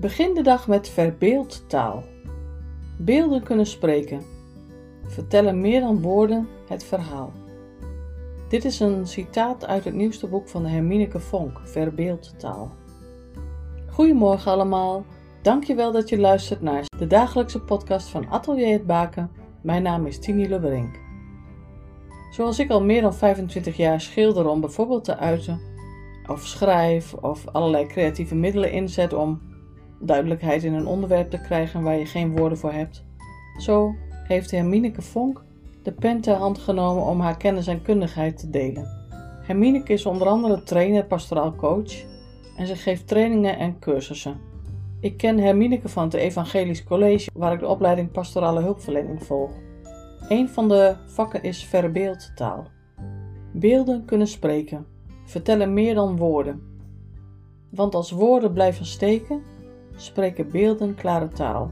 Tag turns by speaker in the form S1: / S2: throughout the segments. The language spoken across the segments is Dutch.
S1: Begin de dag met verbeeldtaal. Beelden kunnen spreken, vertellen meer dan woorden het verhaal. Dit is een citaat uit het nieuwste boek van Hermineke Vonk, Verbeeldtaal. Goedemorgen allemaal, dankjewel dat je luistert naar de dagelijkse podcast van Atelier het Baken. Mijn naam is Tini Leberink. Zoals ik al meer dan 25 jaar schilder om bijvoorbeeld te uiten, of schrijf, of allerlei creatieve middelen inzet om duidelijkheid in een onderwerp te krijgen waar je geen woorden voor hebt. Zo heeft Hermineke Vonk de pen ter hand genomen om haar kennis en kundigheid te delen. Hermineke is onder andere trainer pastoraal coach en ze geeft trainingen en cursussen. Ik ken Hermineke van het Evangelisch College waar ik de opleiding pastorale hulpverlening volg. Een van de vakken is verbeeldtaal. Beelden kunnen spreken, vertellen meer dan woorden. Want als woorden blijven steken, spreken beelden klare taal.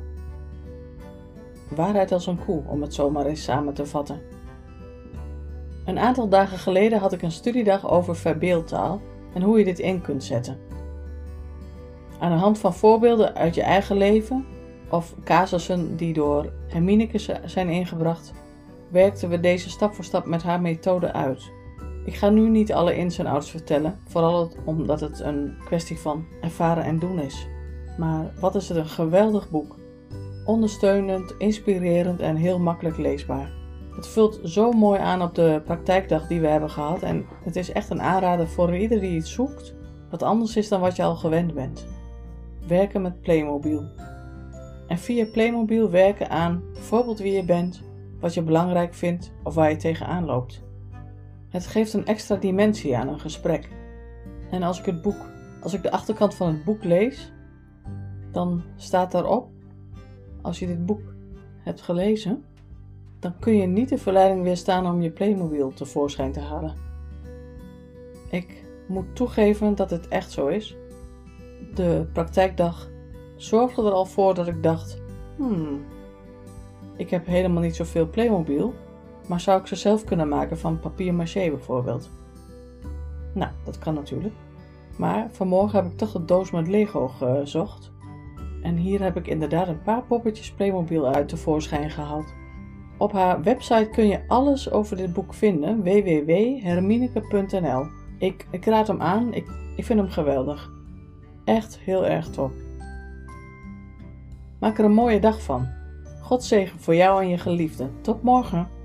S1: Waarheid als een koe, om het zomaar eens samen te vatten. Een aantal dagen geleden had ik een studiedag over verbeeldtaal en hoe je dit in kunt zetten. Aan de hand van voorbeelden uit je eigen leven of casussen die door Hermineke zijn ingebracht, werkten we deze stap voor stap met haar methode uit. Ik ga nu niet alle ins en outs vertellen, vooral omdat het een kwestie van ervaren en doen is. Maar wat is het een geweldig boek. Ondersteunend, inspirerend en heel makkelijk leesbaar. Het vult zo mooi aan op de praktijkdag die we hebben gehad en het is echt een aanrader voor ieder die iets zoekt wat anders is dan wat je al gewend bent. Werken met Playmobil. En via Playmobil werken aan bijvoorbeeld wie je bent, wat je belangrijk vindt of waar je tegenaan loopt. Het geeft een extra dimensie aan een gesprek. En als ik het boek, als ik de achterkant van het boek lees, dan staat daarop, als je dit boek hebt gelezen, dan kun je niet de verleiding weerstaan om je Playmobil tevoorschijn te halen. Ik moet toegeven dat het echt zo is. De praktijkdag zorgde er al voor dat ik dacht: hmm, ik heb helemaal niet zoveel Playmobil, maar zou ik ze zelf kunnen maken van papier maché bijvoorbeeld? Nou, dat kan natuurlijk. Maar vanmorgen heb ik toch een doos met Lego gezocht en hier heb ik inderdaad een paar poppetjes Playmobil uit tevoorschijn gehaald. Op haar website kun je alles over dit boek vinden, www.hermineke.nl. Ik, ik raad hem aan, ik, ik vind hem geweldig. Echt heel erg top. Maak er een mooie dag van. God zegen voor jou en je geliefde. Tot morgen.